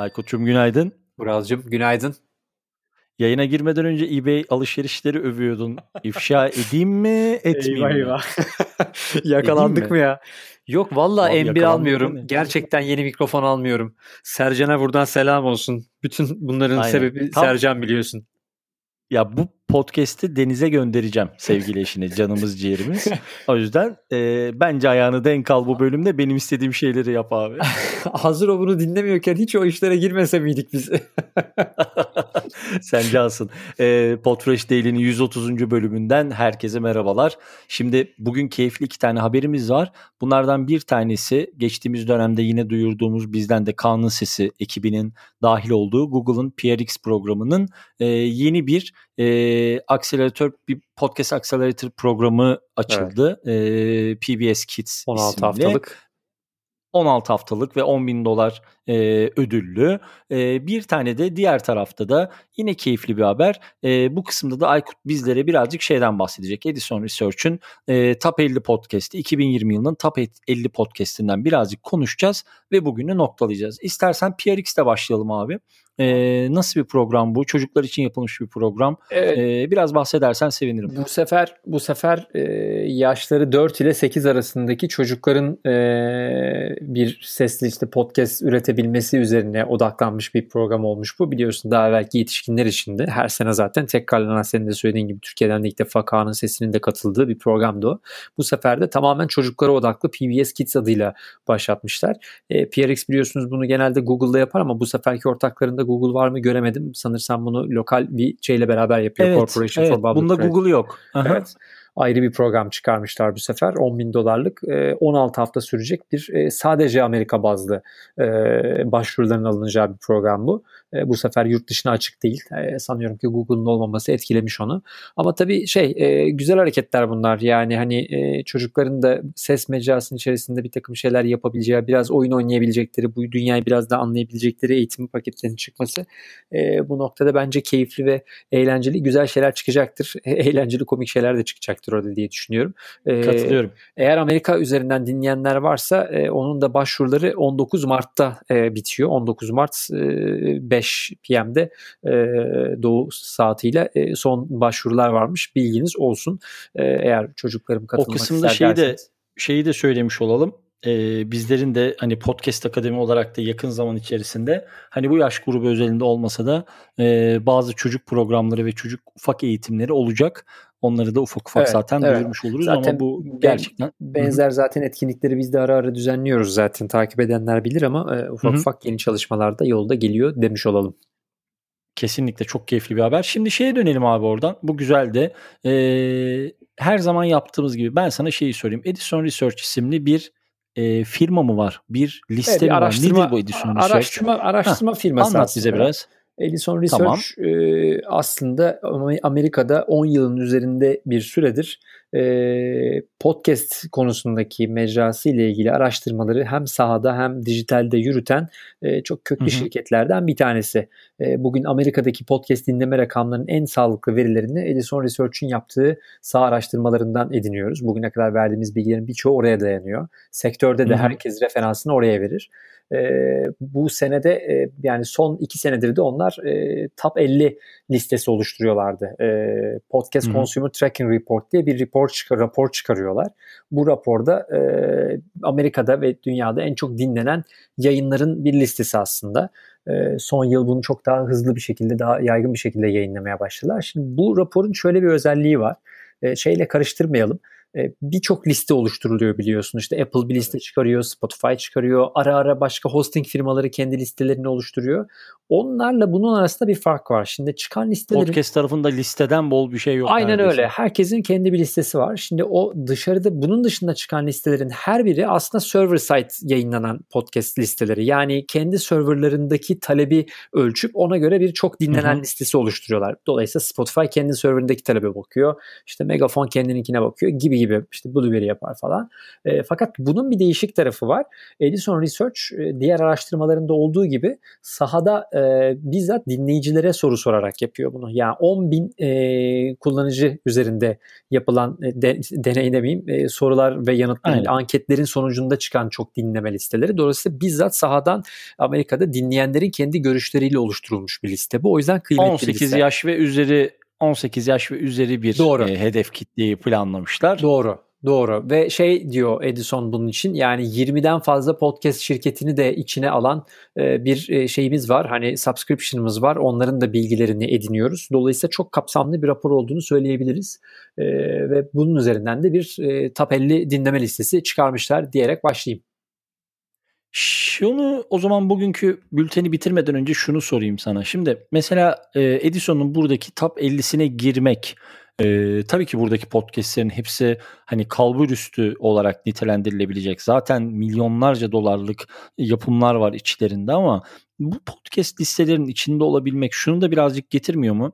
Aykut'cum günaydın. Bural'cım günaydın. Yayına girmeden önce eBay alışverişleri övüyordun. İfşa edeyim mi etmeyeyim eyvah, mi? Eyvah Yakalandık mı? ya? Yok valla M1 almıyorum. Gerçekten yeni mikrofon almıyorum. Sercan'a buradan selam olsun. Bütün bunların Aynen. sebebi Tam, Sercan biliyorsun. Ya bu podcast'i Deniz'e göndereceğim sevgili eşine canımız ciğerimiz. O yüzden e, bence ayağını denk al bu bölümde benim istediğim şeyleri yap abi. Hazır o bunu dinlemiyorken hiç o işlere girmese miydik biz? Sen cansın. E, Podfresh Daily'nin 130. bölümünden herkese merhabalar. Şimdi bugün keyifli iki tane haberimiz var. Bunlardan bir tanesi geçtiğimiz dönemde yine duyurduğumuz bizden de Kaan'ın Sesi ekibinin dahil olduğu Google'ın PRX programının e, yeni bir e, akseleratör bir podcast akseleratör programı açıldı. Evet. E, PBS Kids 16 isimli. haftalık 16 haftalık ve 10 bin dolar e, ödüllü. E, bir tane de diğer tarafta da yine keyifli bir haber. E, bu kısımda da Aykut bizlere birazcık şeyden bahsedecek. Edison Research'ün e, Top 50 Podcast'i 2020 yılının Top 50 Podcast'inden birazcık konuşacağız ve bugünü noktalayacağız. İstersen PRX'te başlayalım abi. Ee, nasıl bir program bu? Çocuklar için yapılmış bir program. Evet. Ee, biraz bahsedersen sevinirim. Bu sefer bu sefer e, yaşları 4 ile 8 arasındaki çocukların e, bir sesli işte podcast üretebilmesi üzerine odaklanmış bir program olmuş bu. Biliyorsun daha evvelki yetişkinler için de her sene zaten tekrarlanan senin de söylediğin gibi Türkiye'den de ilk defa Kaan'ın sesinin de katıldığı bir programdı o. Bu sefer de tamamen çocuklara odaklı PBS Kids adıyla başlatmışlar. E, PRX biliyorsunuz bunu genelde Google'da yapar ama bu seferki ortaklarında Google var mı göremedim. Sanırsam bunu lokal bir şeyle beraber yapıyor. Evet, Corporation evet. for Public Bunda. Google yok. Aha. Evet ayrı bir program çıkarmışlar bu sefer. 10 bin dolarlık 16 hafta sürecek bir sadece Amerika bazlı başvuruların alınacağı bir program bu. Bu sefer yurt dışına açık değil. Sanıyorum ki Google'un olmaması etkilemiş onu. Ama tabii şey güzel hareketler bunlar. Yani hani çocukların da ses mecrasının içerisinde bir takım şeyler yapabileceği, biraz oyun oynayabilecekleri, bu dünyayı biraz da anlayabilecekleri eğitim paketlerinin çıkması bu noktada bence keyifli ve eğlenceli güzel şeyler çıkacaktır. Eğlenceli komik şeyler de çıkacaktır olacaktır orada diye düşünüyorum. Ee, Katılıyorum. Eğer Amerika üzerinden dinleyenler varsa e, onun da başvuruları 19 Mart'ta e, bitiyor. 19 Mart e, 5 PM'de e, doğu saatiyle e, son başvurular varmış. Bilginiz olsun. E, eğer çocuklarım katılmak ister O kısımda şeyi de, şeyi de söylemiş olalım e, bizlerin de hani podcast akademi olarak da yakın zaman içerisinde hani bu yaş grubu özelinde olmasa da e, bazı çocuk programları ve çocuk ufak eğitimleri olacak. Onları da ufak ufak evet, zaten evet. duyurmuş oluruz zaten ama bu gerçekten benzer zaten etkinlikleri biz de ara ara düzenliyoruz zaten takip edenler bilir ama e, ufak Hı-hı. ufak yeni çalışmalar da yolda geliyor demiş olalım. Kesinlikle çok keyifli bir haber. Şimdi şeye dönelim abi oradan. Bu güzel de ee, her zaman yaptığımız gibi ben sana şeyi söyleyeyim. Edison Research isimli bir e, firma mı var? Bir liste evet, bir mi araştırma, var? Nedir bu Edison Research? Araştırma, araştırma Heh, firması Anlat aslında. bize biraz. Edison Research tamam. e, aslında Amerika'da 10 yılın üzerinde bir süredir e, podcast konusundaki mecrası ile ilgili araştırmaları hem sahada hem dijitalde yürüten e, çok köklü hı hı. şirketlerden bir tanesi. E, bugün Amerika'daki podcast dinleme rakamlarının en sağlıklı verilerini Edison Research'ün yaptığı saha araştırmalarından ediniyoruz. Bugüne kadar verdiğimiz bilgilerin birçoğu oraya dayanıyor. Sektörde de hı hı. herkes referansını oraya verir. E, bu senede e, yani son iki senedir de onlar e, top 50 listesi oluşturuyorlardı. E, Podcast Hı-hı. Consumer Tracking Report diye bir rapor, çıkar, rapor çıkarıyorlar. Bu raporda e, Amerika'da ve dünyada en çok dinlenen yayınların bir listesi aslında. E, son yıl bunu çok daha hızlı bir şekilde, daha yaygın bir şekilde yayınlamaya başladılar. Şimdi bu raporun şöyle bir özelliği var. E, şeyle karıştırmayalım birçok liste oluşturuluyor biliyorsun. İşte Apple bir liste çıkarıyor, Spotify çıkarıyor. Ara ara başka hosting firmaları kendi listelerini oluşturuyor. Onlarla bunun arasında bir fark var. Şimdi çıkan listelerin... Podcast tarafında listeden bol bir şey yok. Aynen neredeyse. öyle. Herkesin kendi bir listesi var. Şimdi o dışarıda bunun dışında çıkan listelerin her biri aslında server site yayınlanan podcast listeleri. Yani kendi serverlarındaki talebi ölçüp ona göre bir çok dinlenen Hı-hı. listesi oluşturuyorlar. Dolayısıyla Spotify kendi serverındaki talebe bakıyor. İşte Megafon kendininkine bakıyor gibi gibi işte Blueberry yapar falan. E, fakat bunun bir değişik tarafı var. Edison Research e, diğer araştırmalarında olduğu gibi sahada e, bizzat dinleyicilere soru sorarak yapıyor bunu. Yani 10 bin e, kullanıcı üzerinde yapılan e, de, deney demeyeyim e, sorular ve yanıtlar anketlerin sonucunda çıkan çok dinleme listeleri. Dolayısıyla bizzat sahadan Amerika'da dinleyenlerin kendi görüşleriyle oluşturulmuş bir liste bu. O yüzden kıymetli 18 bir liste. yaş ve üzeri 18 yaş ve üzeri bir Doğru. E, hedef kitleyi planlamışlar. Doğru. Doğru ve şey diyor Edison bunun için yani 20'den fazla podcast şirketini de içine alan e, bir e, şeyimiz var. Hani subscription'ımız var. Onların da bilgilerini ediniyoruz. Dolayısıyla çok kapsamlı bir rapor olduğunu söyleyebiliriz. E, ve bunun üzerinden de bir e, top 50 dinleme listesi çıkarmışlar diyerek başlayayım. Şunu o zaman bugünkü bülteni bitirmeden önce şunu sorayım sana. Şimdi mesela e, Edison'un buradaki top 50'sine girmek e, tabii ki buradaki podcastlerin hepsi hani kalbur üstü olarak nitelendirilebilecek. Zaten milyonlarca dolarlık yapımlar var içlerinde ama bu podcast listelerin içinde olabilmek şunu da birazcık getirmiyor mu?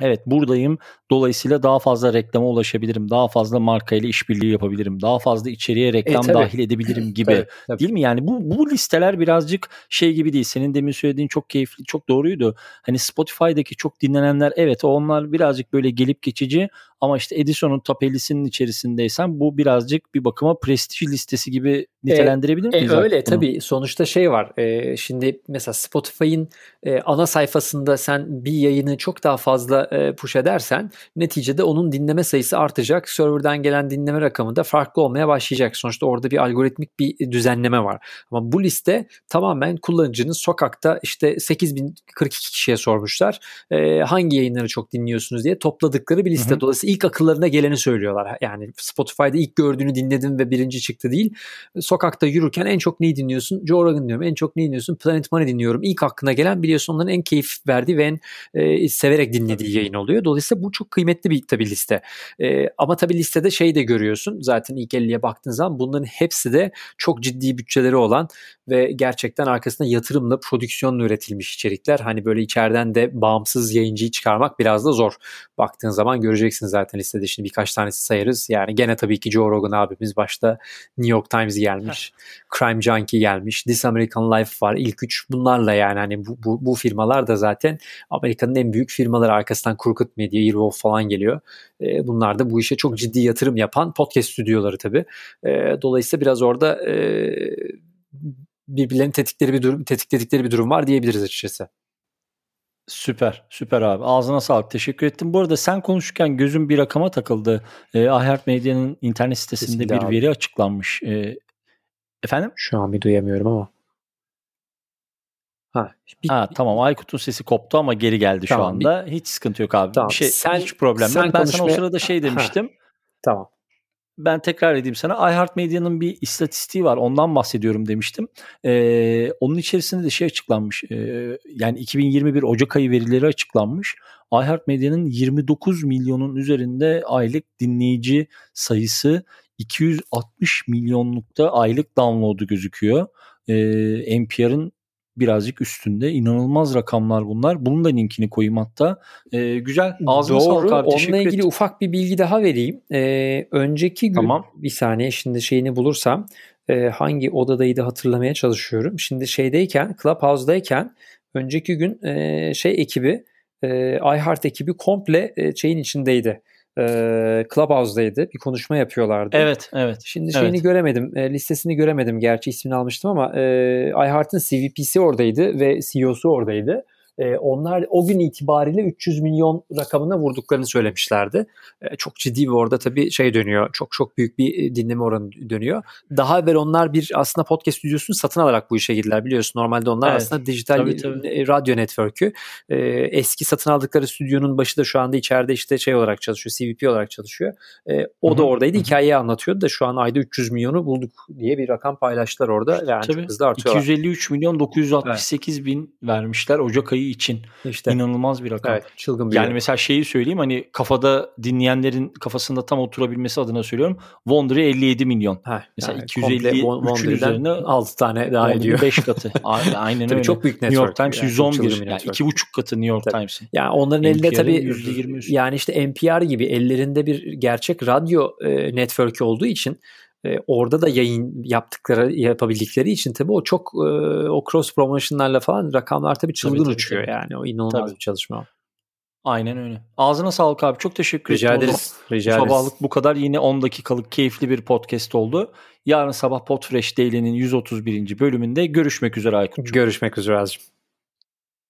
Evet buradayım. Dolayısıyla daha fazla reklama ulaşabilirim. Daha fazla markayla işbirliği yapabilirim. Daha fazla içeriye reklam e, dahil edebilirim gibi. tabii, tabii. Değil mi? Yani bu bu listeler birazcık şey gibi değil. Senin demin söylediğin çok keyifli, çok doğruydu. Hani Spotify'daki çok dinlenenler evet onlar birazcık böyle gelip geçici ama işte Edison'un top 50'sinin içerisindeysen bu birazcık bir bakıma prestij listesi gibi nitelendirebilir miyiz? E, e, öyle bunu? tabii. Sonuçta şey var. E, şimdi mesela Spotify'ın e, ana sayfasında sen bir yayını çok daha fazla e, push edersen neticede onun dinleme sayısı artacak. Server'dan gelen dinleme rakamı da farklı olmaya başlayacak. Sonuçta orada bir algoritmik bir düzenleme var. Ama bu liste tamamen kullanıcının sokakta işte 8042 kişiye sormuşlar. E, hangi yayınları çok dinliyorsunuz diye topladıkları bir liste. Hı hı. Dolayısıyla ilk akıllarına geleni söylüyorlar. Yani Spotify'da ilk gördüğünü dinledim ve birinci çıktı değil. Sokakta yürürken en çok neyi dinliyorsun? Joe Rogan dinliyorum. En çok neyi dinliyorsun? Planet Money dinliyorum. İlk aklına gelen biliyorsun onların en keyif verdiği ve en e, severek dinlediği yayın oluyor. Dolayısıyla bu çok kıymetli bir tabi liste. E, ama tabi listede şey de görüyorsun. Zaten ilk 50'ye baktığın zaman bunların hepsi de çok ciddi bütçeleri olan ve gerçekten arkasında yatırımla prodüksiyonla üretilmiş içerikler. Hani böyle içeriden de bağımsız yayıncıyı çıkarmak biraz da zor. Baktığın zaman göreceksin zaten listede şimdi birkaç tanesi sayarız. Yani gene tabii ki Joe Rogan abimiz başta New York Times gelmiş. Crime Junkie gelmiş. This American Life var. İlk üç bunlarla yani hani bu, bu, bu firmalar da zaten Amerika'nın en büyük firmaları arkasından Crooked Media, Earwolf falan geliyor. E, bunlar da bu işe çok ciddi yatırım yapan podcast stüdyoları tabii. E, dolayısıyla biraz orada e, birbirlerini tetikleri bir durum, tetikledikleri bir durum var diyebiliriz açıkçası. Süper, süper abi. Ağzına sağlık. Teşekkür ettim. Bu arada sen konuşurken gözüm bir rakama takıldı. E, iHeart Medya'nın internet sitesinde Kesinlikle bir abi. veri açıklanmış. E, efendim? Şu an bir duyamıyorum ama. Ha, bir, ha tamam Aykut'un sesi koptu ama geri geldi tamam, şu anda. Bir, hiç sıkıntı yok abi. Tamam, bir şey sen, hiç problem yok. Ben sana o sırada şey demiştim. Ha, tamam ben tekrar edeyim sana. iHeartMedia'nın bir istatistiği var. Ondan bahsediyorum demiştim. Ee, onun içerisinde de şey açıklanmış. E, yani 2021 Ocak ayı verileri açıklanmış. iHeartMedia'nın 29 milyonun üzerinde aylık dinleyici sayısı 260 milyonlukta aylık download'u gözüküyor. Ee, NPR'ın birazcık üstünde. İnanılmaz rakamlar bunlar. Bunun da linkini koyayım hatta. Ee, güzel. Ağzına Doğru. sağlık. Onunla ilgili ettim. ufak bir bilgi daha vereyim. Ee, önceki gün tamam. bir saniye şimdi şeyini bulursam e, hangi odadaydı hatırlamaya çalışıyorum. Şimdi şeydeyken Clubhouse'dayken önceki gün e, şey ekibi e, iHeart ekibi komple e, şeyin içindeydi e, Clubhouse'daydı. Bir konuşma yapıyorlardı. Evet, evet. Şimdi şeyini evet. göremedim. E, listesini göremedim. Gerçi ismini almıştım ama e, iHeart'ın CVP'si oradaydı ve CEO'su oradaydı e, onlar o gün itibariyle 300 milyon rakamına vurduklarını söylemişlerdi. E, çok ciddi bir orada tabii şey dönüyor. Çok çok büyük bir e, dinleme oranı dönüyor. Daha evvel onlar bir aslında podcast stüdyosunu satın alarak bu işe girdiler biliyorsun. Normalde onlar evet. aslında dijital tabii, tabii. E, radyo network'ü. E, eski satın aldıkları stüdyonun başı da şu anda içeride işte şey olarak çalışıyor. CVP olarak çalışıyor. E, o Hı-hı. da oradaydı. Hı-hı. Hikayeyi anlatıyordu da şu an ayda 300 milyonu bulduk diye bir rakam paylaştılar orada. Yani tabii. çok hızlı artıyor. 253 milyon 968 evet. bin vermişler Ocak ayı için İşte. inanılmaz bir rakam. Evet, çılgın bir Yani yer. mesela şeyi söyleyeyim hani kafada dinleyenlerin kafasında tam oturabilmesi adına söylüyorum. Wondery 57 milyon. Heh, Mesela yani 250 komple Won- üçün Wondery'den üzerine 6 tane daha ediyor. 5 katı. Aynen, Tabii öyle. çok büyük New York. Times Yani çok 111 çılgın bir yani network. 2,5 katı New York Tabii. Times'in. Yani onların elinde NPR'ın tabii %20 üstü. yani işte NPR gibi ellerinde bir gerçek radyo e, network'ü olduğu için e, orada da yayın yaptıkları yapabildikleri için tabii o çok e, o cross promotion'larla falan rakamlar tabii çılgın tabii, uçuyor tabii. yani o inanılmaz Tabii. bir çalışma. Aynen öyle. Ağzına sağlık abi. Çok teşekkür Rica ederim. ederiz. Rica ederiz. Sabahlık bu kadar. Yine 10 dakikalık keyifli bir podcast oldu. Yarın sabah Podfresh Daily'nin 131. bölümünde görüşmek üzere Aykut. Görüşmek üzere Azim.